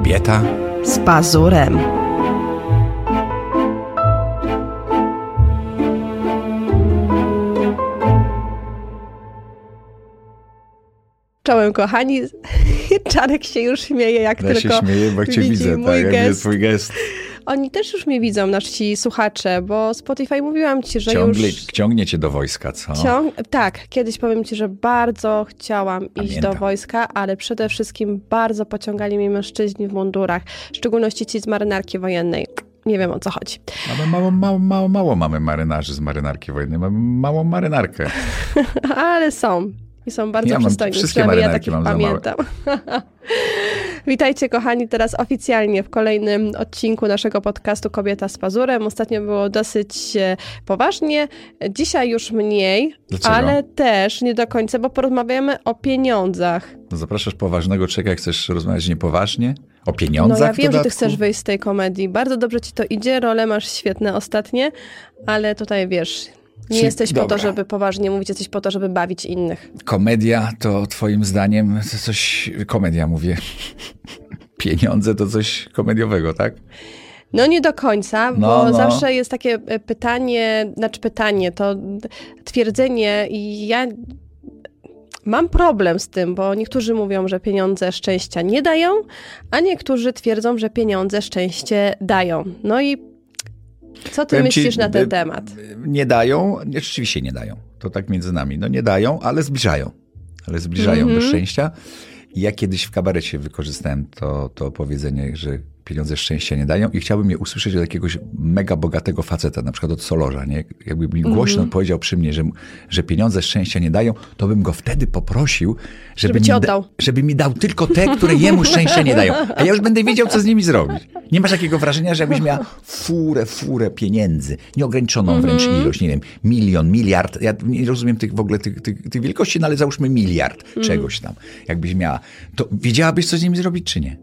Kobieta z pazurem. Czołem kochani, Czarek się już śmieje, jak ja tylko się śmieję, bo cię widzę, mój tak, gest. jest twój gest. Oni też już mnie widzą, nasi słuchacze, bo Spotify mówiłam ci, że Ciągle, już... Ciągnie cię do wojska, co? Ciąg... Tak, kiedyś powiem ci, że bardzo chciałam iść Pamiętam. do wojska, ale przede wszystkim bardzo pociągali mnie mężczyźni w mundurach, w szczególności ci z marynarki wojennej. Nie wiem o co chodzi. Mamy mało, mało, mało, mało mamy marynarzy z marynarki wojennej. Mamy małą marynarkę. Ale są. Są bardzo Ja przystojni. wszystkie ja takich mam pamiętam. Witajcie kochani teraz oficjalnie w kolejnym odcinku naszego podcastu Kobieta z pazurem. Ostatnio było dosyć e, poważnie, dzisiaj już mniej, Dlaczego? ale też nie do końca, bo porozmawiamy o pieniądzach. No zapraszasz poważnego jak chcesz rozmawiać niepoważnie? O No pieniądzach ja w wiem, że ty chcesz wyjść z tej komedii. Bardzo dobrze ci to idzie, role masz świetne ostatnie, ale tutaj wiesz, nie jesteś po to, dobra. żeby poważnie mówić, jesteś po to, żeby bawić innych. Komedia to twoim zdaniem to coś... Komedia mówię. Pieniądze to coś komediowego, tak? No nie do końca, No, bo no. zawsze jest takie e, pytanie, znaczy pytanie, to twierdzenie i ja mam problem z tym, bo niektórzy mówią, że pieniądze szczęścia nie dają, a niektórzy twierdzą, że pieniądze szczęście dają. No i co ty Powiem ci, myślisz na ten y, temat? Nie dają, rzeczywiście nie dają. To tak między nami. No nie dają, ale zbliżają. Ale zbliżają Mhm. do szczęścia. I ja kiedyś w kabarecie wykorzystałem to, to powiedzenie, że pieniądze szczęścia nie dają i chciałbym je usłyszeć od jakiegoś mega bogatego faceta, na przykład od Solorza, nie? Jakby mi głośno Mhm. powiedział przy mnie, że, że pieniądze szczęścia nie dają, to bym go wtedy poprosił, żeby, Żeby mi, oddał. żeby mi dał tylko te, które jemu szczęścia nie dają. A ja już będę wiedział, co z nimi zrobić. Nie masz takiego wrażenia, że jakbyś miała furę, furę pieniędzy, nieograniczoną wręcz Mhm. ilość, nie wiem, milion, miliard. Ja nie rozumiem tych w ogóle tych, tych, tych wielkości, no ale załóżmy miliard Mhm. czegoś tam. Jakbyś miała, to wiedziałabyś, co z nimi zrobić, czy nie?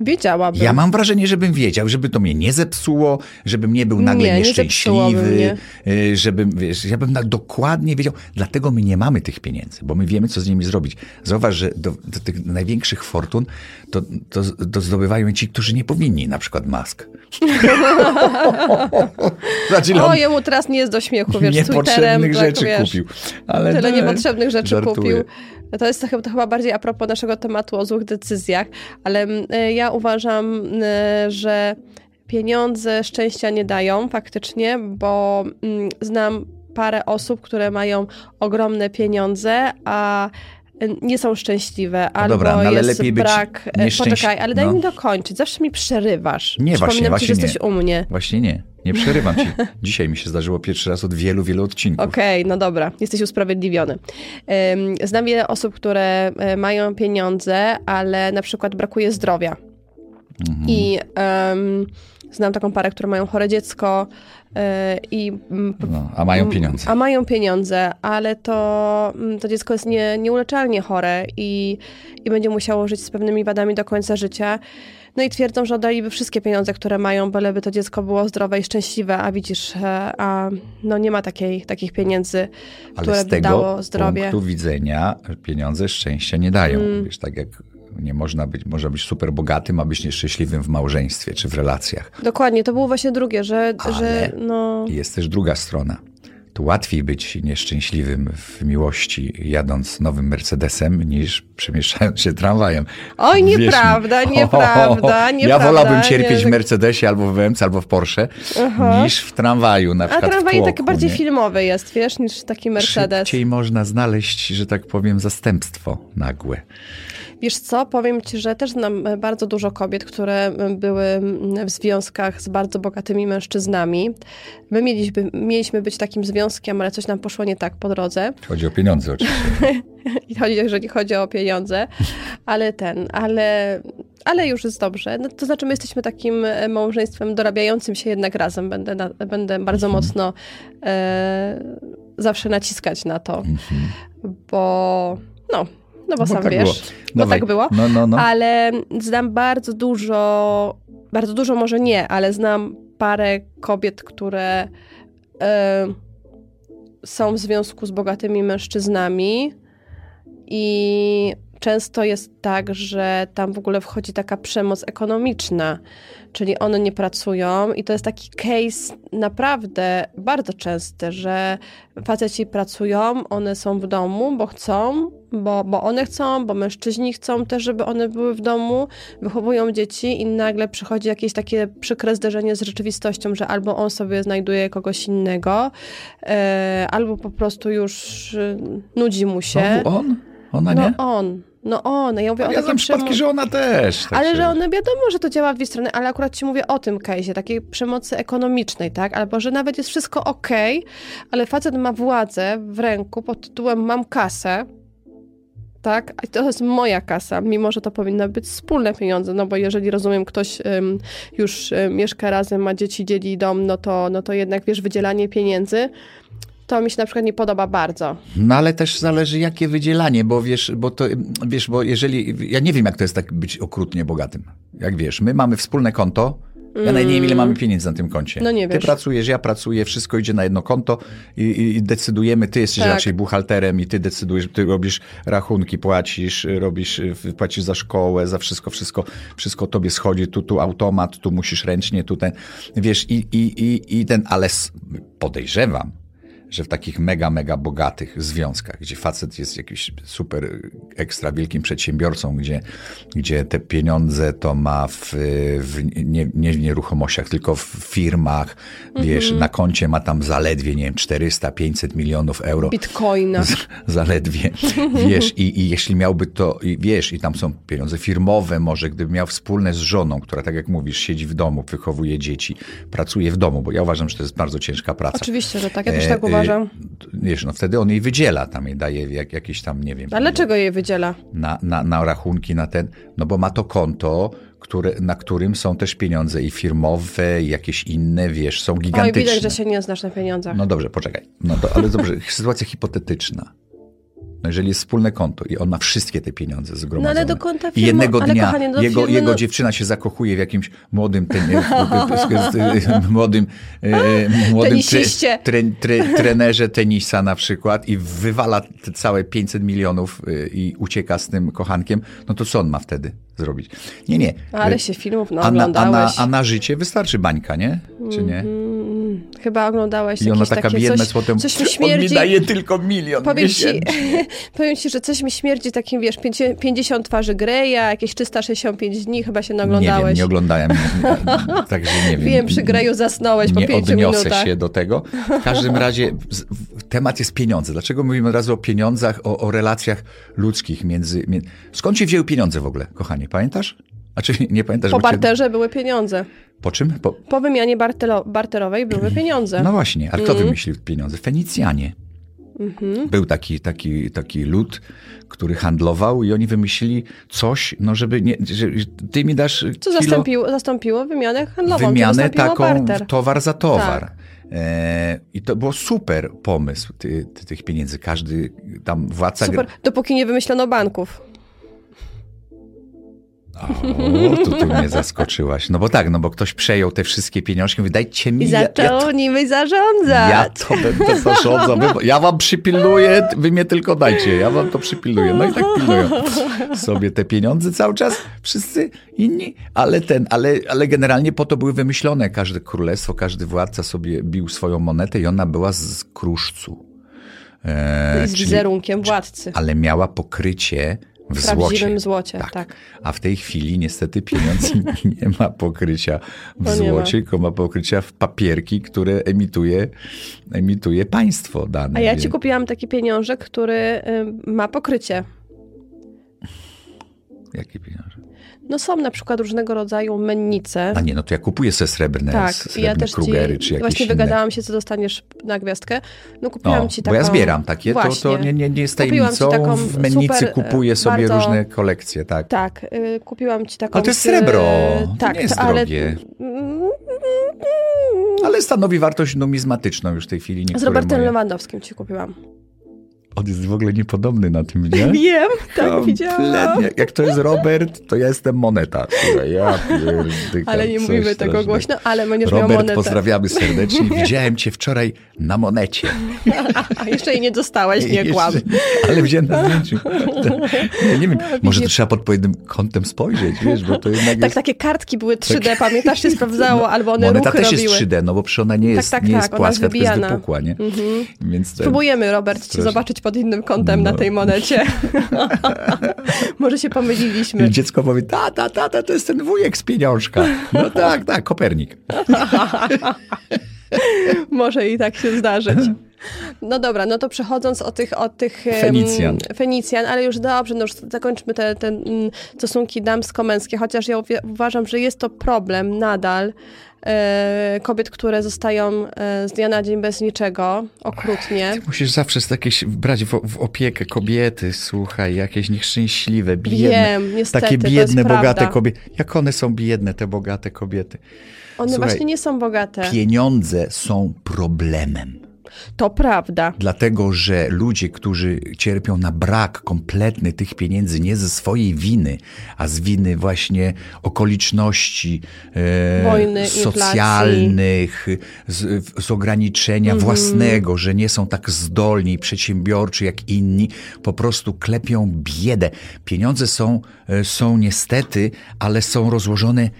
Wiedziałabym. Ja mam wrażenie, żebym wiedział, żeby to mnie nie zepsuło, żebym nie był nagle Nie, nie nieszczęśliwy, mnie. y, żebym, wiesz, ja bym tak dokładnie wiedział. Dlatego my nie mamy tych pieniędzy, bo my wiemy, co z nimi zrobić. Zauważ, że do, do tych największych fortun to, to, to zdobywają ci, którzy nie powinni, na przykład Musk. znaczy, O, on jemu teraz nie jest do śmiechu, wiesz, z Twitterem, niepotrzebnych tak, rzeczy wiesz, kupił. Ale Tyle no, niepotrzebnych rzeczy żartuję. kupił. To jest to, chyba- to chyba bardziej a propos naszego tematu o złych decyzjach, ale e, ja uważam, e, że pieniądze szczęścia nie dają faktycznie, bo znam parę osób, które mają ogromne pieniądze, a nie są szczęśliwe, albo dobra, no ale jest lepiej brak... e, nieszczęś- Poczekaj, ale daj no. mi dokończyć. Zawsze mi przerywasz. Nie, właśnie, Przypominam ci, że właśnie jesteś nie. u mnie. Właśnie nie, nie przerywam ci. Dzisiaj mi się zdarzyło pierwszy raz od wielu, wielu odcinków. Okej, no dobra, jesteś usprawiedliwiony. Znam wiele osób, które e, mają pieniądze, ale na przykład brakuje zdrowia. Mhm. I em, znam taką parę, które mają chore dziecko i mm, No, a mają pieniądze. a mają pieniądze, ale to, mm, to dziecko jest nie, nieuleczalnie chore i, i będzie musiało żyć z pewnymi wadami do końca życia. No i twierdzą, że oddaliby wszystkie pieniądze, które mają, byleby to dziecko było zdrowe i szczęśliwe, a widzisz, e, a no nie ma takiej, takich pieniędzy, Ale które z by tego dało zdrowie. punktu widzenia pieniądze szczęścia nie dają. Mm. Wiesz, tak jak nie można być, można być super bogatym, a być nieszczęśliwym w małżeństwie czy w relacjach. Dokładnie, to było właśnie drugie, że, Ale- że no... Jest też druga strona. Tu łatwiej być nieszczęśliwym w miłości jadąc nowym Mercedesem niż przemieszczając się tramwajem. Oj, Wierz mi. nieprawda, nieprawda, Ja nieprawda. wolałbym cierpieć Nie, w Mercedesie albo w BMW, albo w Porsche, Aha. niż w tramwaju na A przykład tramwaj w tłoku, taki bardziej nie? filmowy jest, wiesz, niż taki Mercedes. Szybciej można znaleźć, że tak powiem, zastępstwo nagłe. Wiesz co, powiem ci, że też znam e, bardzo dużo kobiet, które m, były w związkach z bardzo bogatymi mężczyznami. My mieliśmy, mieliśmy być takim związkiem, ale coś nam poszło nie tak po drodze. Chodzi o pieniądze oczywiście. I chodzi, jeżeli chodzi o pieniądze, ale ten, ale, ale już jest dobrze. No, to znaczy, my jesteśmy takim e, małżeństwem dorabiającym się jednak razem. Będę, na, będę bardzo mocno e, zawsze naciskać na to, bo no, no bo, Bo sam tak wiesz, było. bo Dawaj. tak było. No, no, no. Ale znam bardzo dużo, bardzo dużo może nie, ale znam parę kobiet, które e, są w związku z bogatymi mężczyznami i często jest tak, że tam w ogóle wchodzi taka przemoc ekonomiczna, czyli one nie pracują i to jest taki case naprawdę bardzo częsty, że faceci pracują, one są w domu, bo chcą, bo, bo one chcą, bo mężczyźni chcą też, żeby one były w domu, wychowują dzieci i nagle przychodzi jakieś takie przykre zderzenie z rzeczywistością, że albo on sobie znajduje kogoś innego, e, albo po prostu już e, nudzi mu się. Znowu on? Ona no nie? on. No on, ja mówię Ale o ja takim przypadki, że ona też. tak ale się- że one wiadomo, że to działa w dwie strony, ale akurat ci mówię o tym case'ie, takiej przemocy ekonomicznej, tak? Albo że nawet jest wszystko okej, ale facet ma władzę w ręku pod tytułem mam kasę, tak? I to jest moja kasa, mimo że to powinny być wspólne pieniądze, no bo jeżeli rozumiem, ktoś ym, już y, mieszka razem, ma dzieci, dzieli dom, no to, no to jednak wiesz, wydzielanie pieniędzy, to mi się na przykład nie podoba bardzo. No ale też zależy jakie wydzielanie, bo wiesz, bo to, wiesz, bo jeżeli, ja nie wiem jak to jest tak być okrutnie bogatym. Jak wiesz, my mamy wspólne konto, ja nawet nie wiem ile mamy pieniędzy na tym koncie. No nie Ty wiesz. pracujesz, ja pracuję, wszystko idzie na jedno konto i, i, i decydujemy, ty jesteś Tak. raczej buchalterem i ty decydujesz, ty robisz rachunki, płacisz, robisz, y, płacisz za szkołę, za wszystko, wszystko, wszystko tobie schodzi, tu, tu automat, tu musisz ręcznie, tu ten, wiesz, i, i, i, i ten, ale podejrzewam, że w takich mega, mega bogatych związkach, gdzie facet jest jakimś super ekstra wielkim przedsiębiorcą, gdzie, gdzie te pieniądze to ma w, w nie, nie w nieruchomościach, tylko w firmach, wiesz, na koncie ma tam zaledwie, nie wiem, 400, 500 milionów euro. Bitcoina. Zaledwie, wiesz, i, i jeśli miałby to, i wiesz, i tam są pieniądze firmowe może, gdyby miał wspólne z żoną, która, tak jak mówisz, siedzi w domu, wychowuje dzieci, pracuje w domu, bo ja uważam, że to jest bardzo ciężka praca. Oczywiście, że tak, ja też E, tak e, uważam. Wiesz, no wtedy on jej wydziela, tam jej daje jak, jakieś tam, nie wiem, Ale dlaczego je wydziela? na, na, na rachunki, na ten, no bo ma to konto, które, na którym są też pieniądze i firmowe, i jakieś inne, wiesz, są Oj, gigantyczne. widać, że się nie znasz na pieniądzach. No dobrze, poczekaj. No to, ale dobrze, sytuacja hipotetyczna. No jeżeli jest wspólne konto i on ma wszystkie te pieniądze zgromadzone. No ale do konta I firmy- jednego ale dnia kochanie, do jego, firmy, jego no- dziewczyna się zakochuje w jakimś młodym, ten, młodym, młodym Tenisiście. tre, tre, trenerze tenisa na przykład i wywala te całe 500 milionów e, i ucieka z tym kochankiem, no to co on ma wtedy zrobić? Nie, nie. Ale się filmów a, na, a, na, a na życie wystarczy bańka, nie? Czy nie? Mm, chyba oglądałeś I ona taka takie biedna coś, potem, coś mi on mi śmierdzi. daje tylko milion Powiem ci, powiem ci, że coś mi śmierdzi takim, wiesz, 50 50 twarzy Greya, jakieś 365 dni, chyba się Nie wiem, nie oglądałem, także nie wiem. Wiem, przy Greju zasnąłeś po Nie 5 odniosę minutach. się do tego. W każdym razie temat jest pieniądze. Dlaczego mówimy od razu o pieniądzach, o, o relacjach ludzkich między, między... Skąd się wzięły pieniądze w ogóle, kochanie? Pamiętasz? A czy nie pamiętasz? Po cię- barterze były pieniądze. Po czym? Po... Po wymianie bartelo, barterowej były pieniądze. No właśnie, ale kto Mhm. wymyślił pieniądze? Fenicjanie. Był taki, taki, taki lud, który handlował i oni wymyślili coś, no żeby nie, że ty mi dasz Co kilo, zastąpiło, zastąpiło wymianę handlową, wymianę taką barter. Tak. towar za towar. E, I to było super pomysł ty, ty, tych pieniędzy. Każdy tam władca... Super, dopóki nie wymyślono banków. O, tu ty mnie zaskoczyłaś. No bo tak, no bo ktoś przejął te wszystkie pieniążki mówi, dajcie mi... I ja- ja zaczął to- nimi zarządzać. Ja to będę zarządzał. Wy- Ja wam przypilnuję, wy mnie tylko dajcie. Ja wam to przypilnuję. No i tak pilnują sobie te pieniądze cały czas. Wszyscy inni. Ale ten, ale, ale generalnie po to były wymyślone. Każde królestwo, każdy władca sobie bił swoją monetę i ona była z kruszcu. E, z czyli- wizerunkiem władcy. ale miała pokrycie w prawdziwym złocie. złocie, tak. A w tej chwili niestety pieniądz nie ma pokrycia w nie ma. złocie, tylko ma pokrycia w papierki, które emituje, emituje państwo dane. A ja ci kupiłam taki pieniążek, który y, ma pokrycie. Jakie pieniądze? No są na przykład różnego rodzaju mennice. A nie, no to ja kupuję se srebrne, Tak, srebrne ja też Krugery, ci czy jakieś właśnie inne. wygadałam się, co dostaniesz na gwiazdkę. No kupiłam No, ci bo taką... ja zbieram takie, to, to nie, nie, nie jest tajemnicą. taką w mennicy super, e, kupuję sobie bardzo- różne kolekcje, tak. Tak, y, kupiłam ci taką... Ale to jest srebro, to tak, nie jest ale... drogie. Ale stanowi wartość numizmatyczną już w tej chwili. Z Robertem Lewandowskim ci kupiłam. On jest w ogóle niepodobny na tym, nie? Wiem, tak widziałam. Jak to jest Robert, to ja jestem moneta. Słuchaj, ja Ale nie mówimy tego głośno, ale będziesz miał Robert, monetę. pozdrawiamy serdecznie. Widziałem cię wczoraj na monecie. A jeszcze jej nie dostałeś, nie Jeszcze- kłam. Ale wziąłem na zdjęciu. Ja nie wiem, może to trzeba pod odpowiednim kątem spojrzeć, wiesz, bo to jednak Tak, jest... takie kartki były 3D, pamiętasz, się sprawdzało, albo one Moneta też robiły. jest 3D, no bo przecież ona nie jest, tak, nie tak, jest ona jest płaska, tylko jest wypukła, nie? Więc ten- Spróbujemy, Robert, zobaczyć pod innym kątem na No. tej monecie. Może się pomyliliśmy. I dziecko powie, tata, tata, to jest ten wujek z pieniążka. No tak, tak, Kopernik. Może i tak się zdarzyć. No dobra, no to przechodząc o tych, o tych Fenicjan. Fenicjan, ale już dobrze, no już zakończmy te, te mm, stosunki damsko-męskie, chociaż ja uważam, że jest to problem nadal e, kobiet, które zostają e, z dnia na dzień bez niczego, okrutnie. Musisz zawsze jakieś brać w, w opiekę kobiety, słuchaj, jakieś nieszczęśliwe, biedne. Wiem, niestety, takie biedne, bogate prawda. kobiety. Jak one są biedne, te bogate kobiety? One Słuchaj, właśnie nie są bogate. Pieniądze są problemem. To prawda. Dlatego, że ludzie, którzy cierpią na brak kompletny tych pieniędzy, nie ze swojej winy, a z winy właśnie okoliczności e, Wojny, socjalnych, z, z ograniczenia Mhm. własnego, że nie są tak zdolni i przedsiębiorczy jak inni, po prostu klepią biedę. Pieniądze są, e, są niestety, ale są rozłożone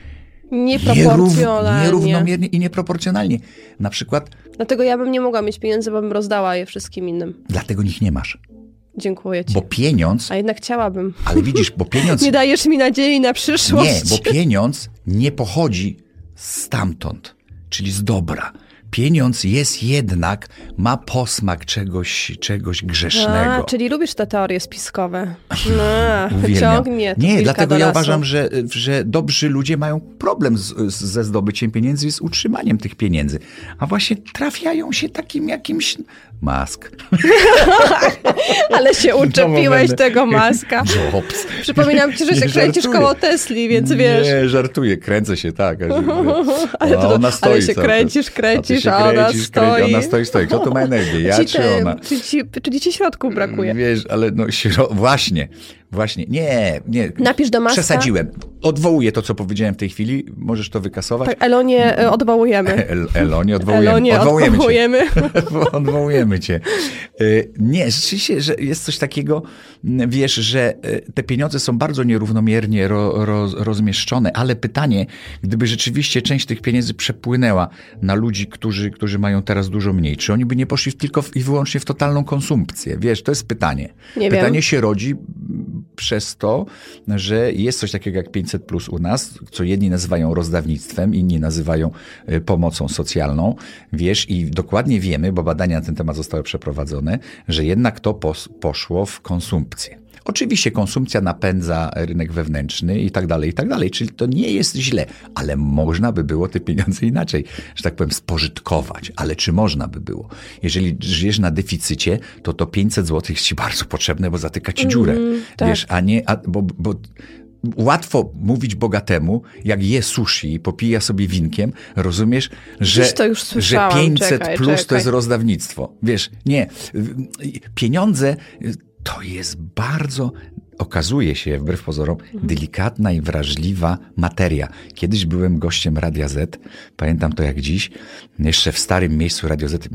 nierów, Nieproporcjonalnie. nierównomiernie i nieproporcjonalnie. Na przykład Dlatego ja bym nie mogła mieć pieniędzy, bo bym rozdała je wszystkim innym. dlatego nich nie masz. Dziękuję ci. Bo pieniądz, A jednak chciałabym. ale widzisz, bo pieniądz. Nie dajesz mi nadziei na Nie, przyszłość. bo pieniądz nie pochodzi stamtąd, czyli z dobra. Pieniądz jest jednak, ma posmak czegoś, czegoś grzesznego. A, czyli lubisz te teorie spiskowe. No, ciągnie Nie, dlatego ja uważam, że, że dobrzy ludzie mają problem z, z, ze zdobyciem pieniędzy i z utrzymaniem tych pieniędzy. A właśnie trafiają się takim jakimś... Mask. Ale się uczepiłeś tego maska. Jobs. Przypominam ci, że się Nie kręcisz żartuję. koło Tesli, więc wiesz. Nie, żartuję, kręcę się, tak. Ale a to- ale stoi się cały kręcisz, kręcisz, się a ona kręcisz, stoi. Ona stoi, stoi. Kto tu ma energię, ja czy ona? Czyli ci, czyli ci środków brakuje. Wiesz, ale no śro... właśnie, właśnie. Nie, nie. Napisz do Maska. Przesadziłem. Odwołuję to, co powiedziałem w tej chwili. Możesz to wykasować. Tak, Elonie e, odwołujemy. El, Elonie, odwołujemy. Elonie odwołujemy odwołujemy. Cię. odwołujemy cię. Nie, rzeczywiście, że jest coś takiego, wiesz, że y, te pieniądze są bardzo nierównomiernie ro, roz, rozmieszczone, ale pytanie, gdyby rzeczywiście część tych pieniędzy przepłynęła na ludzi, którzy, którzy mają teraz dużo mniej, czy oni by nie poszli tylko w, i wyłącznie w totalną konsumpcję? Wiesz, to jest pytanie. Nie wiem. pytanie się rodzi przez to, że jest coś takiego jak 500 plus u nas, co jedni nazywają rozdawnictwem, inni nazywają y, pomocą socjalną, wiesz, i dokładnie wiemy, bo badania na ten temat zostały przeprowadzone, że jednak to pos- poszło w konsumpcję. Oczywiście konsumpcja napędza rynek wewnętrzny i tak dalej, i tak dalej, czyli to nie jest źle, ale można by było te pieniądze inaczej, że tak powiem, spożytkować. Ale czy można by było? Jeżeli żyjesz na deficycie, to to 500 zł jest ci bardzo potrzebne, bo zatyka ci dziurę. tak. Wiesz, a nie, a, bo, bo łatwo mówić bogatemu, jak je sushi i popija sobie winkiem, rozumiesz, że, to że słyszałam. 500 Czekaj, plus to czekaj. jest rozdawnictwo. Wiesz, nie. Pieniądze to jest bardzo, okazuje się wbrew pozorom, Mhm. delikatna i wrażliwa materia. Kiedyś byłem gościem Radia Z, pamiętam to jak dziś, jeszcze w starym miejscu Radio Z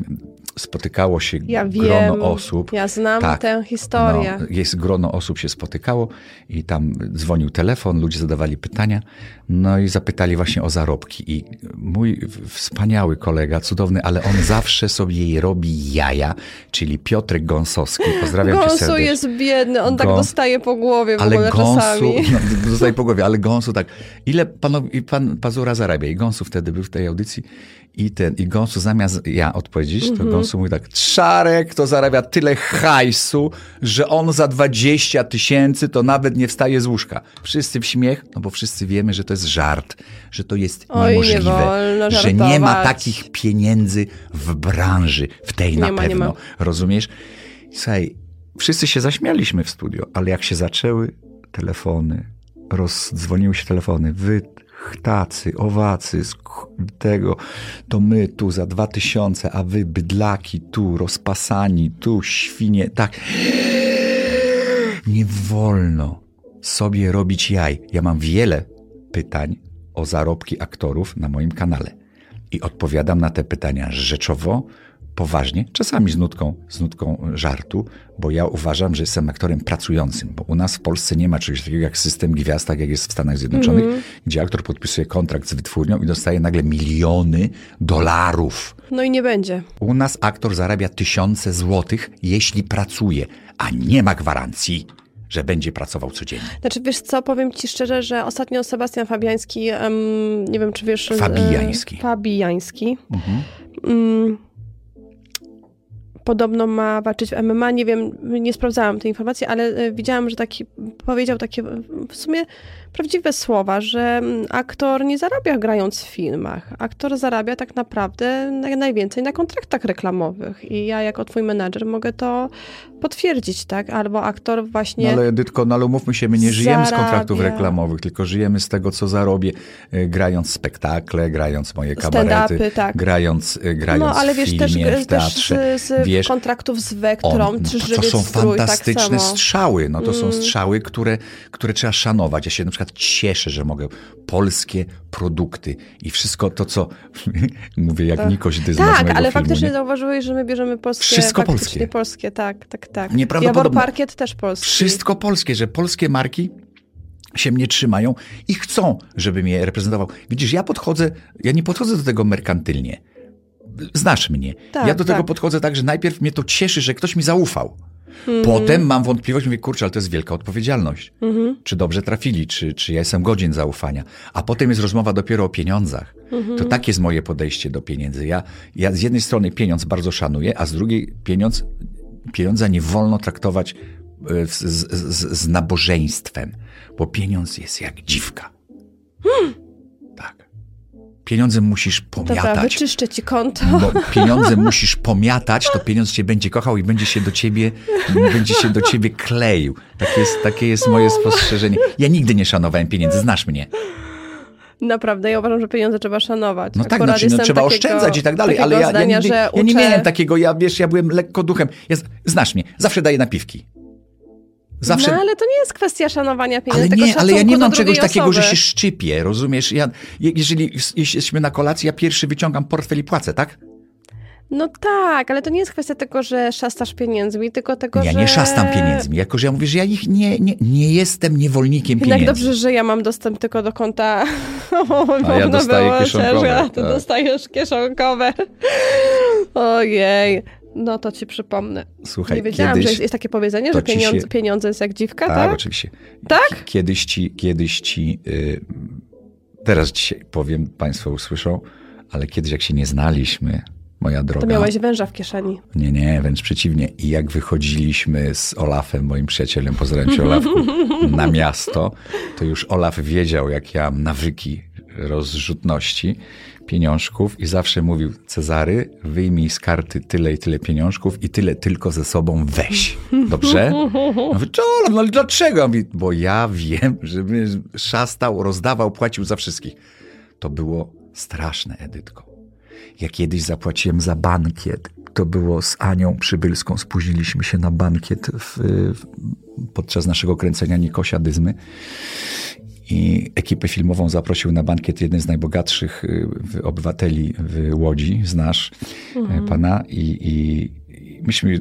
spotykało się Ja grono wiem. osób. Ja znam tę historię. No, jest grono osób się spotykało i tam dzwonił telefon, ludzie zadawali pytania, no i zapytali właśnie o zarobki. I mój wspaniały kolega, cudowny, ale on zawsze sobie jej robi jaja, czyli Piotrek Gąsowski, pozdrawiam cię Gąsu serdecznie. jest biedny, on tak dostaje po głowie w Ale ogóle gąsu, czasami. no, dostaję po głowie, ale gąsu tak. Ile panowie, pan Pazura zarabia? I gąsu wtedy był w tej audycji i ten, i gąsu zamiast ja odpowiedzieć, to gąsu mówi tak, Czarek to zarabia tyle hajsu, że on za 20 tysięcy to nawet nie wstaje z łóżka. Wszyscy w śmiech, no bo wszyscy wiemy, że to jest żart, że to jest Oj, nie niemożliwe, wolno że nie ma takich pieniędzy w branży, w tej Nie na ma, nie pewno. Rozumiesz? Słuchaj, wszyscy się zaśmialiśmy w studio, ale jak się zaczęły telefony, rozdzwoniły się telefony, wy chtacy, owacy, tego, to my tu za dwa tysiące, a wy bydlaki tu, rozpasani, tu świnie, tak. Nie wolno sobie robić jaj. Ja mam wiele pytań o zarobki aktorów na moim kanale i odpowiadam na te pytania rzeczowo, poważnie, czasami z nutką, z nutką żartu, bo ja uważam, że jestem aktorem pracującym, bo u nas w Polsce nie ma czegoś takiego jak system gwiazd, tak jak jest w Stanach Zjednoczonych, gdzie aktor podpisuje kontrakt z wytwórnią i dostaje nagle miliony dolarów. No i nie będzie. U nas aktor zarabia tysiące złotych, jeśli pracuje, a nie ma gwarancji, że będzie pracował codziennie. Znaczy, wiesz co, powiem ci szczerze, że ostatnio Sebastian Fabiański, em, nie wiem, czy wiesz... e, Fabijański. Fabijański. Mm, podobno ma walczyć w MMA, nie wiem, nie sprawdzałam tej informacji, ale e, widziałam, że taki powiedział takie w sumie prawdziwe słowa, że mm, aktor nie zarabia grając w filmach. Aktor zarabia tak naprawdę naj- najwięcej na kontraktach reklamowych i ja jako twój menadżer mogę to potwierdzić, tak? Albo aktor właśnie... No ale Edytko, no ale umówmy się, my nie żyjemy z kontraktów reklamowych, tylko żyjemy z tego, co zarobię, y, grając spektakle, grając moje kabarety, tak. grając, y, grając No, ale wiesz, filmie, też, w teatrze. też z, z wiesz, kontraktów z Vectrą, on, czy no, to Żywiec są Strój, fantastyczne tak samo. Mm. strzały. No to są strzały, które, które trzeba szanować. Ja się na przykład cieszę, że mogę polskie produkty i wszystko to, co mówię jak Nikoś Dyzma z Tak, ale filmu, faktycznie nie? zauważyłeś, że my bierzemy polskie. Wszystko polskie. polskie, tak, tak, tak. Nieprawdopodobne. Jawor Parkiet też polski. Wszystko polskie, że polskie marki się mnie trzymają i chcą, żebym je reprezentował. Widzisz, ja podchodzę, ja nie podchodzę do tego merkantylnie. Znasz mnie. Tak, ja do tego tak. podchodzę tak, że najpierw mnie to cieszy, że ktoś mi zaufał. Mhm. Potem mam wątpliwość, mówię, kurczę, ale to jest wielka odpowiedzialność. Mhm. Czy dobrze trafili, czy, czy ja jestem godzien zaufania. A potem jest rozmowa dopiero o pieniądzach. Mhm. To tak jest moje podejście do pieniędzy. Ja, ja z jednej strony pieniądz bardzo szanuję, a z drugiej pieniądz, pieniądza nie wolno traktować e, z, z, z, nabożeństwem, bo pieniądz jest jak dziwka. Tak. Pieniądzem musisz Dobra, pomiatać. wyczyszczę ci konto. Bo pieniądze musisz pomiatać, to pieniądz cię będzie kochał i będzie się do ciebie, będzie się do ciebie kleił. Takie jest, takie jest moje spostrzeżenie. Ja nigdy nie szanowałem pieniędzy, znasz mnie. Naprawdę, ja uważam, że pieniądze trzeba szanować. No tak, znaczy, no, trzeba takiego- oszczędzać i tak dalej, ale ja, ja, zdania, nigdy, że ja nie miałem takiego, ja wiesz, ja byłem lekko duchem. Ja, znasz mnie, zawsze daję napiwki. Zawsze. No ale to nie jest kwestia szanowania pieniędzy, Ale nie, ale ja nie mam czegoś takiego, że się szczypię, rozumiesz? Ja, je- jeżeli jesteśmy na kolacji, ja pierwszy wyciągam portfel i płacę, tak? No tak, ale to nie jest kwestia tego, że szastasz pieniędzmi, tylko tego, Ja że... nie szastam pieniędzmi, jako że ja mówię, że ja ich nie, nie, nie jestem niewolnikiem Jednak pieniędzy. dobrze, że ja mam dostęp tylko do konta. A ja dostaję kieszonkowe, A ty tak. dostajesz kieszonkowe. Ojej. No to ci przypomnę. Słuchaj, nie wiedziałam, kiedyś- że jest, jest takie powiedzenie, że się- pieniądze jest jak dziwka, Tak, tak? oczywiście. Tak? Kiedyś ci, kiedyś ci, y, teraz dzisiaj powiem, państwo usłyszą, ale kiedyś jak się nie znaliśmy, moja droga. To miałeś węża w kieszeni. Nie, nie, wręcz przeciwnie. I jak wychodziliśmy z Olafem, moim przyjacielem, pozdrawiam cię Olafku, na miasto, to już Olaf wiedział, jak ja mam nawyki rozrzutności pieniążków i zawsze mówił, Cezary, wyjmij z karty tyle i tyle pieniążków i tyle tylko ze sobą weź. Dobrze? Ja Mówię, "Co, Olaf, no ale dlaczego? Bo ja wiem, żeby szastał, rozdawał, płacił za wszystkich. To było straszne, Edytko. Ja kiedyś zapłaciłem za bankiet. To było z Anią Przybylską. Spóźniliśmy się na bankiet w, w, podczas naszego kręcenia Nikosia Dyzmy. I ekipę filmową zaprosił na bankiet jeden z najbogatszych y, obywateli w Łodzi, znasz e, pana. I, i, myśmy,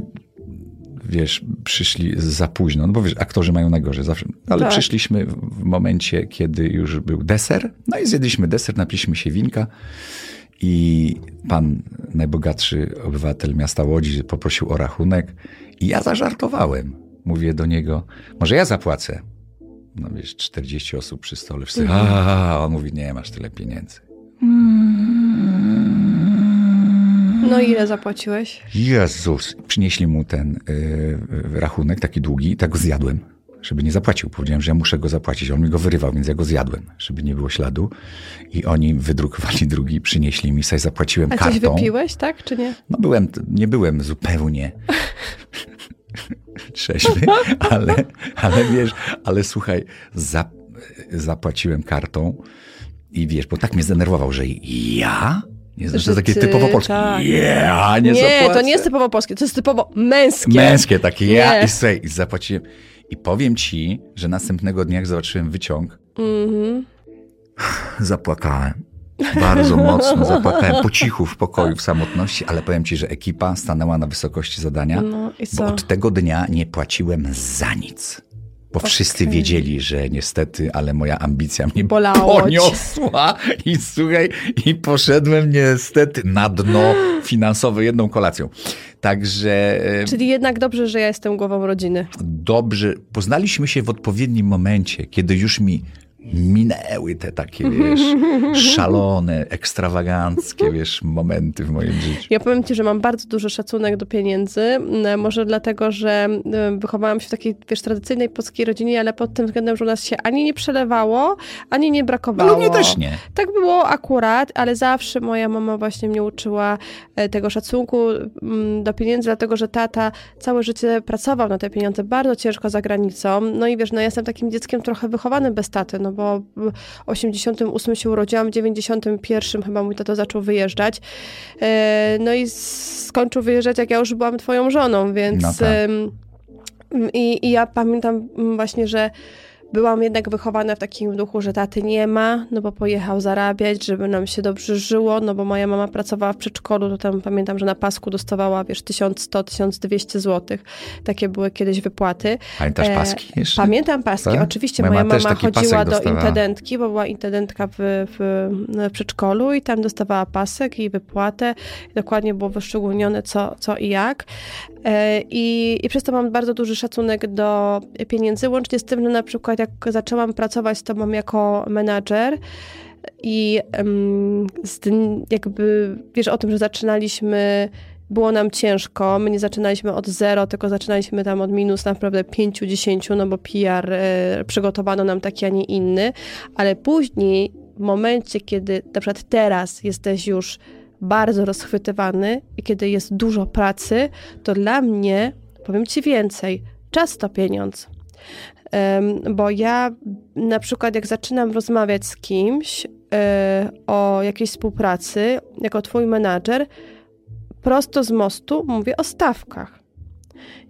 wiesz, przyszli za późno. No bo wiesz, aktorzy mają najgorzej zawsze. Ale Tak. przyszliśmy w, w momencie, kiedy już był deser. No i zjedliśmy deser, napiliśmy się winka. I pan, najbogatszy obywatel miasta Łodzi, poprosił o rachunek. I ja zażartowałem. Mówię do niego, może ja zapłacę. No wiesz, 40 osób przy stole. Wszyscy, a, on mówi, nie masz tyle pieniędzy. No i ile zapłaciłeś? Jezus! Przynieśli mu ten y, rachunek, taki długi, i tak go zjadłem, żeby nie zapłacił. Powiedziałem, że ja muszę go zapłacić. On mi go wyrywał, więc ja go zjadłem, żeby nie było śladu. I oni wydrukowali drugi, przynieśli mi, sobie zapłaciłem A coś kartą. wypiłeś, tak, czy nie? No byłem, nie byłem zupełnie trzeźwy, ale, ale wiesz, ale słuchaj, zap, zapłaciłem kartą I wiesz, bo tak mnie zdenerwował, że ja? Nie, Że że takie ty, typowo polskie. tak. Ja nie, Nie, zapłacę. to nie jest typowo polskie, to jest typowo męskie. Męskie takie ja Nie. i słuchaj, i zapłaciłem. I powiem ci, że następnego dnia, jak zobaczyłem wyciąg, Mhm. zapłakałem. Bardzo mocno zapłakałem po cichu w pokoju, w samotności, ale powiem ci, że ekipa stanęła na wysokości zadania, No bo od tego dnia nie płaciłem za nic. Bo wszyscy Okej. wiedzieli, że niestety, ale moja ambicja mnie Bolało poniosła i słuchaj, i poszedłem niestety na dno finansowe jedną kolacją. Także e, Czyli jednak dobrze, że ja jestem głową rodziny. dobrze, poznaliśmy się w odpowiednim momencie, kiedy już mi minęły te takie, wiesz, szalone, ekstrawaganckie, wiesz, momenty w moim życiu. Ja powiem ci, że mam bardzo duży szacunek do pieniędzy. Może dlatego, że wychowałam się w takiej, wiesz, tradycyjnej polskiej rodzinie, ale pod tym względem, że u nas się ani nie przelewało, ani nie brakowało. U mnie też nie. Tak było akurat, ale zawsze moja mama właśnie mnie uczyła e, tego szacunku do pieniędzy, dlatego że tata całe życie pracował na te pieniądze bardzo ciężko za granicą. No i wiesz, no ja jestem takim dzieckiem trochę wychowanym bez taty, no bo w 88 się urodziłam, w 91 chyba mój tato zaczął wyjeżdżać. E, No i skończył wyjeżdżać, jak ja już byłam twoją żoną, więc... No tak. i, I ja pamiętam właśnie, że byłam jednak wychowana w takim duchu, że taty nie ma, no bo pojechał zarabiać, żeby nam się dobrze żyło, no bo moja mama pracowała w przedszkolu, to tam pamiętam, że na pasku dostawała, wiesz, 1100-1200 zł. Takie były kiedyś wypłaty. Pamiętasz E, paski jeszcze? Pamiętam paski, Tak? oczywiście. Moja Moja mama chodziła do dostawała. intendentki, bo była intendentka w, w, w przedszkolu i tam dostawała pasek i wypłatę. Dokładnie było wyszczególnione co, co i jak. E, I, I przez to mam bardzo duży szacunek do pieniędzy, łącznie z tym, że na przykład jak zaczęłam pracować z tobą jako menadżer, i em, z, jakby wiesz o tym, że zaczynaliśmy, było nam ciężko. My nie zaczynaliśmy od zero, tylko zaczynaliśmy tam od minus naprawdę 5-10, no bo PR e, przygotowano nam taki, a nie inny. Ale później, w momencie, kiedy na przykład teraz jesteś już bardzo rozchwytywany i kiedy jest dużo pracy, to dla mnie, powiem ci więcej, czas to pieniądz. Em, Bo ja na przykład jak zaczynam rozmawiać z kimś e, o jakiejś współpracy, jako twój menadżer, prosto z mostu mówię o stawkach.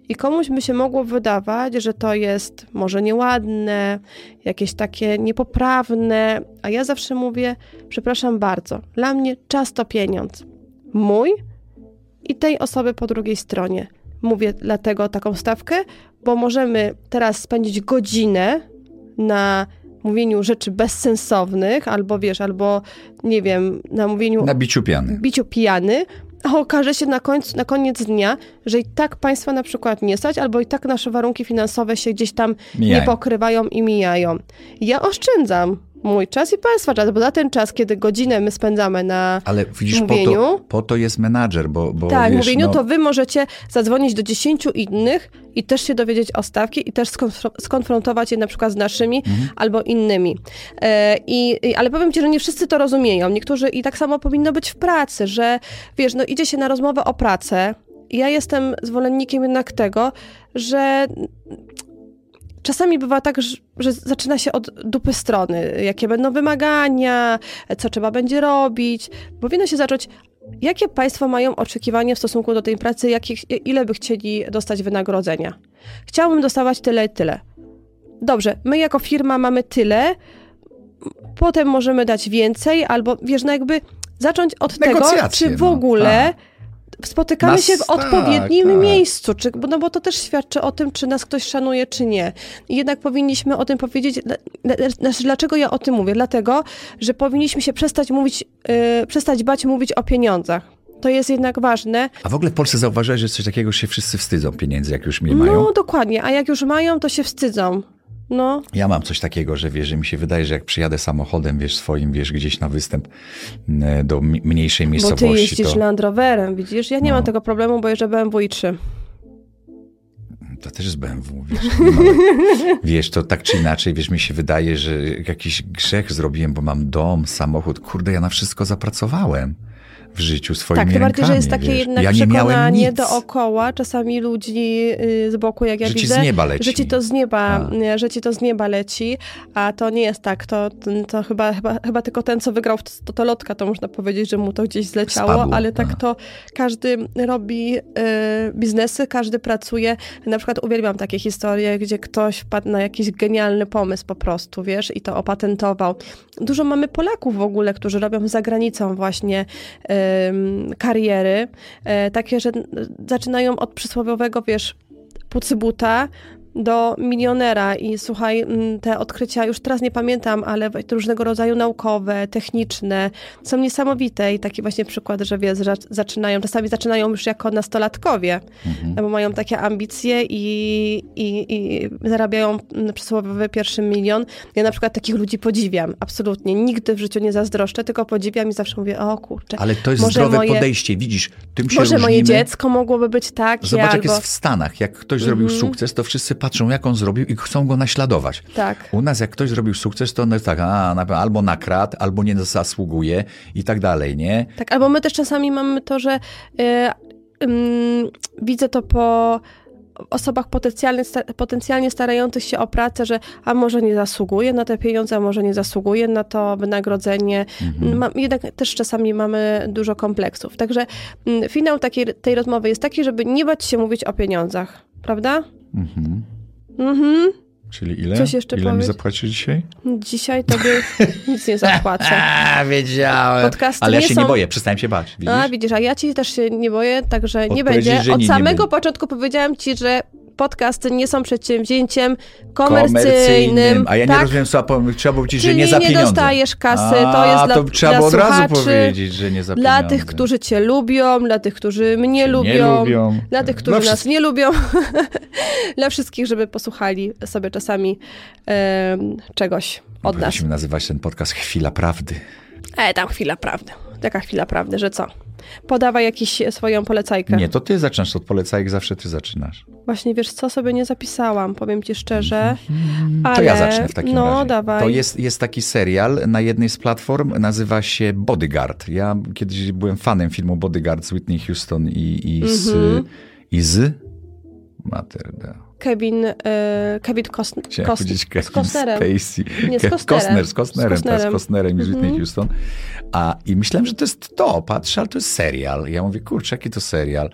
I komuś by się mogło wydawać, że to jest może nieładne, jakieś takie niepoprawne, a ja zawsze mówię, przepraszam bardzo, dla mnie czas to pieniądz. Mój i tej osoby po drugiej stronie. Mówię dlatego taką stawkę, bo możemy teraz spędzić godzinę na mówieniu rzeczy bezsensownych, albo wiesz, albo nie wiem, na mówieniu Na biciu piany. biciu pijany, a okaże się na, końcu, na koniec dnia, że i tak państwa na przykład nie stać, albo i tak nasze warunki finansowe się gdzieś tam Mijają. nie pokrywają i mijają. Ja oszczędzam mój czas i państwa czas, bo za ten czas, kiedy godzinę my spędzamy na Ale widzisz, po mówieniu. to, po to jest menadżer, bo, bo tak, wiesz, mówieniu, no, to wy możecie zadzwonić do 10 innych i też się dowiedzieć o stawki i też skonfro- skonfrontować je na przykład z naszymi Mhm. albo innymi. E, i, i, ale powiem ci, że nie wszyscy to rozumieją. Niektórzy i tak samo powinno być w pracy, że wiesz, no idzie się na rozmowę o pracę. Ja jestem zwolennikiem jednak tego, że czasami bywa tak, że, że zaczyna się od dupy strony. Jakie będą wymagania, co trzeba będzie robić. Powinno się zacząć, jakie państwo mają oczekiwania w stosunku do tej pracy, jakich, ile by chcieli dostać wynagrodzenia. Chciałbym dostawać tyle i tyle. Dobrze, my jako firma mamy tyle, potem możemy dać więcej, albo wiesz, no jakby zacząć od tego, czy w no, ogóle spotykamy Nas- się w tak, odpowiednim tak. miejscu, czy, bo- no bo to też świadczy o tym, czy nas ktoś szanuje, czy nie. I jednak powinniśmy o tym powiedzieć. Znaczy, dlaczego ja o tym mówię? Dlatego, że powinniśmy się przestać mówić, yy, przestać bać mówić o pieniądzach. To jest jednak ważne. A w ogóle w Polsce zauważyłeś, że coś takiego się wszyscy wstydzą pieniędzy, jak już mnie mają? No dokładnie, a jak już mają, to się wstydzą. No, Ja mam coś takiego, że wiesz, że mi się wydaje, że jak przyjadę samochodem, wiesz, swoim, wiesz, gdzieś na występ m, do mi- mniejszej bo ty miejscowości, jeździsz to, Land Roverem, widzisz? Ja nie No. mam tego problemu, bo jeżdżę BMW i3. to też jest BMW, wiesz. wiesz, to tak czy inaczej, wiesz, mi się wydaje, że jakiś grzech zrobiłem, bo mam dom, samochód. Kurde, ja na wszystko zapracowałem. W życiu swoimi Tak, tym bardziej, że jest takie wiesz. jednak ja przekonanie dookoła, czasami ludzi y, z boku, jak ja Że ci widzę, z nieba leci. że ci to z nieba, A. nie, że ci to z nieba leci, a to nie jest tak, to, to chyba, chyba, chyba tylko ten, co wygrał w totolotka, to można powiedzieć, że mu to gdzieś zleciało, Spadło, ale tak tak. to każdy robi y, biznesy, każdy pracuje. Na przykład uwielbiam takie historie, gdzie ktoś wpadł na jakiś genialny pomysł po prostu, wiesz, i to opatentował. Dużo mamy Polaków w ogóle, którzy robią za granicą właśnie em, kariery, e, takie, że zaczynają od przysłowiowego, wiesz, pucybuta do milionera i słuchaj, mm, te odkrycia, już teraz nie pamiętam, ale różnego rodzaju naukowe, techniczne, są niesamowite i taki właśnie przykład, że wiesz, że zaczynają, czasami zaczynają już jako nastolatkowie, Mhm. bo mają takie ambicje i, i, i zarabiają mm, przysłowiowy pierwszy milion. Ja na przykład takich ludzi podziwiam, absolutnie. Nigdy w życiu nie zazdroszczę, tylko podziwiam i zawsze mówię, o kurczę, Ale to jest zdrowe moje- podejście, widzisz, tym się może moje różnimy. dziecko mogłoby być takie, Zobacz, jak albo... jest w Stanach. Jak ktoś zrobił Mhm. sukces, to wszyscy patrzą, jak on zrobił i chcą go naśladować. Tak. U nas, jak ktoś zrobił sukces, to on jest tak, a, albo nakradł, albo nie zasługuje i tak dalej, nie? Tak, albo my też czasami mamy to, że y, ym, widzę to po osobach potencjalnie, potencjalnie starających się o pracę, że a może nie zasługuje na te pieniądze, a może nie zasługuje na to wynagrodzenie. Mhm. Ma, jednak też czasami mamy dużo kompleksów. Także mm, finał takiej, tej rozmowy jest taki, żeby nie bać się mówić o pieniądzach, prawda? Mhm. Mhm. Czyli ile? Coś jeszcze ile mi powiedz? zapłacisz dzisiaj? Dzisiaj tobie nic nie zapłacę. A, wiedziałem. Podcasty Ale ja nie się są- nie boję, przestałem się bać. Widzisz? A widzisz, a ja ci też się nie boję, także nie będzie. Od nie, nie samego będzie. początku powiedziałam ci, że podcasty nie są przedsięwzięciem komercyjnym. A ja nie tak? rozumiem, co trzeba było powiedzieć, że Czyli nie za nie pieniądze. dostajesz kasy, A, to jest dla- to trzeba dla było od razu powiedzieć, że nie za Dla pieniądze. tych, którzy cię lubią, dla tych, którzy mnie Nie lubią, lubią. dla tych, którzy Dla nas nie lubią, dla wszystkich, żeby posłuchali sobie czasami em, czegoś od nas. Powinniśmy nazywać ten podcast Chwila Prawdy. E, tam chwila prawdy. Taka chwila prawdy, że co? Podawaj jakiś swoją polecajkę. Nie, to ty zaczynasz od polecajek, zawsze ty zaczynasz. Właśnie wiesz co, sobie nie zapisałam, powiem ci szczerze. To Ale, ja zacznę w takim no, razie. dawaj. To jest, jest taki serial na jednej z platform, nazywa się Bodyguard. Ja kiedyś byłem fanem filmu Bodyguard z Whitney Houston i, i z... Mhm. I z... Materda. Kevin, e, Kevin Costner. Chciałem powiedzieć Kevin Costnerem. Spacey. Nie, z Costnerem. Costner, z Costnerem, Z tak, z Costnerem. Costnerem i z Whitney Mhm. Houston. A, I myślałem, że to jest to, patrzę, ale to jest serial. Ja mówię, kurczę, jaki to serial.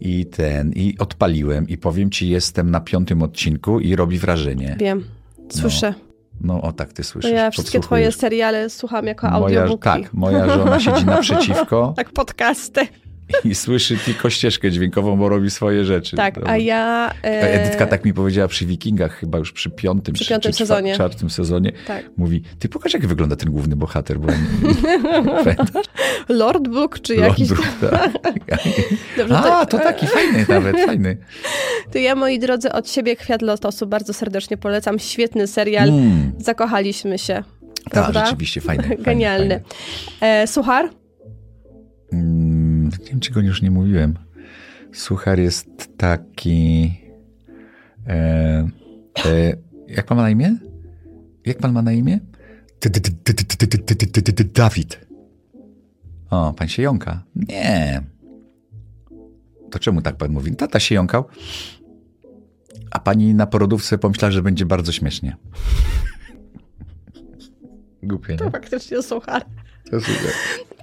I ten, i odpaliłem i powiem ci, jestem na piątym odcinku i robi wrażenie. Wiem, słyszę. No o tak, ty słyszysz. ja wszystkie twoje seriale słucham jako Moja, audiobooki. tak, moja żona siedzi naprzeciwko Tak, podcasty. I słyszy tylko ścieżkę dźwiękową, bo robi swoje rzeczy. Tak, Dobra. a ja... e, Edytka tak mi powiedziała przy Wikingach, chyba już przy piątym, Przy czy- piątym czy sezonie. czwartym sezonie. Tak. Mówi, ty pokaż jak wygląda ten główny bohater, bo pamiętasz? Lord Book, czy Lord jakiś... Brook, tak. Dobrze, A, to taki fajny nawet, fajny. To ja, moi drodzy, od siebie Kwiat Lotosu bardzo serdecznie polecam. Świetny serial. Mm. Zakochaliśmy się. Tak, rzeczywiście fajny. fajny, Genialny. fajny. E, suchar? nie wiem, czego już nie mówiłem. Suchar jest taki... E, e, jak pan ma na imię? Jak pan ma na imię? Dawid. O, pan się jąka. Nie. To czemu tak pan mówi? Tata się jąkał. A pani na porodówce pomyślała, że będzie bardzo śmiesznie. Głupie. To faktycznie suchar.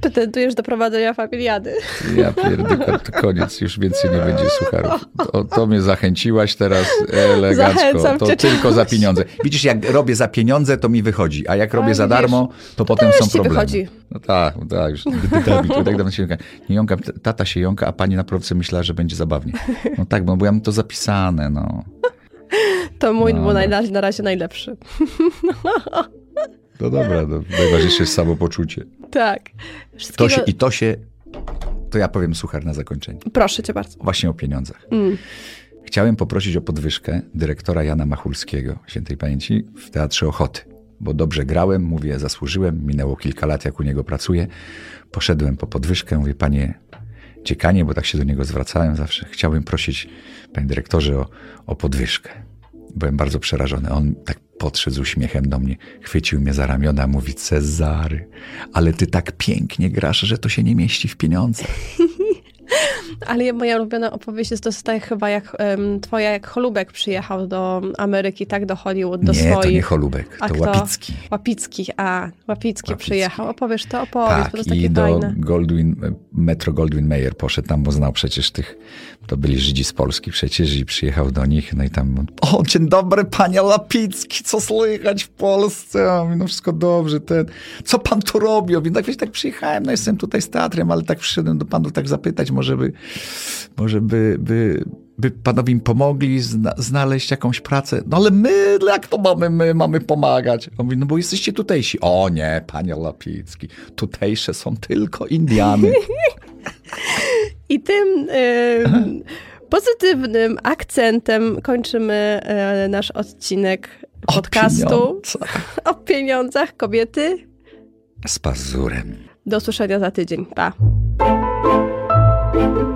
Pretendujesz do prowadzenia familiady. Ja pierdolę, koniec, już więcej nie będzie sucharów. To, to mnie zachęciłaś teraz elegancko. Zachęcam To tylko za czegoś. pieniądze. Widzisz, jak robię za pieniądze, to mi wychodzi, a jak robię za darmo, to potem są problemy. wychodzi. No tak, tak, już tak dawno się jąka. Nie jąkam, tata się jąka, a pani na prowce myślała, że będzie zabawnie. No tak, bo ja mam to zapisane, no. To mój No, był no. na razie najlepszy. To dobra, no, najważniejsze jest samopoczucie. Tak. To Wszystkiego... się, I to się, to ja powiem suchar na zakończenie. Proszę cię bardzo. Właśnie o pieniądzach. Mm. Chciałem poprosić o podwyżkę dyrektora Jana Machulskiego, świętej pamięci, w Teatrze Ochoty, bo dobrze grałem, mówię, zasłużyłem, minęło kilka lat, jak u niego pracuję. Poszedłem po podwyżkę, mówię, panie dziekanie, bo tak się do niego zwracałem zawsze, chciałbym prosić, panie dyrektorze, o, o podwyżkę. Byłem bardzo przerażony. On tak podszedł z uśmiechem do mnie, chwycił mnie za ramiona, mówi Cezary, ale ty tak pięknie grasz, że to się nie mieści w pieniądze. Ale moja ulubiona opowieść jest dostaje chyba jak um, twoja, jak Holubek przyjechał do Ameryki, tak, do Hollywood, do nie, swoich. to nie Holubek, to? Łapicki. Łapicki, a, Łapicki, Łapicki. przyjechał. Opowiesz to, opowiedz, bo to Tak, jest takie i do fajne. Goldwyn, Metro Goldwyn Mayer poszedł tam, bo znał przecież tych, to byli Żydzi z Polski przecież i przyjechał do nich, no i tam, o, dzień dobry, panie Lapicki, co słychać w Polsce? A mówi, no wszystko dobrze, ten, co pan tu robi? Mówi, no tak przyjechałem, no jestem tutaj z teatrem, ale tak przyszedłem do panów tak zapytać, może by, może by, by, by panowie im pomogli zna, znaleźć jakąś pracę. No ale my, jak to mamy, my mamy pomagać? On mówi, no bo jesteście tutejsi. O nie, panie Lapicki, tutejsze są tylko Indiany. I tym pozytywnym akcentem kończymy e, nasz odcinek O podcastu pieniądzach. o pieniądzach kobiety. Z pazurem. Do usłyszenia za tydzień. Pa. Thank you.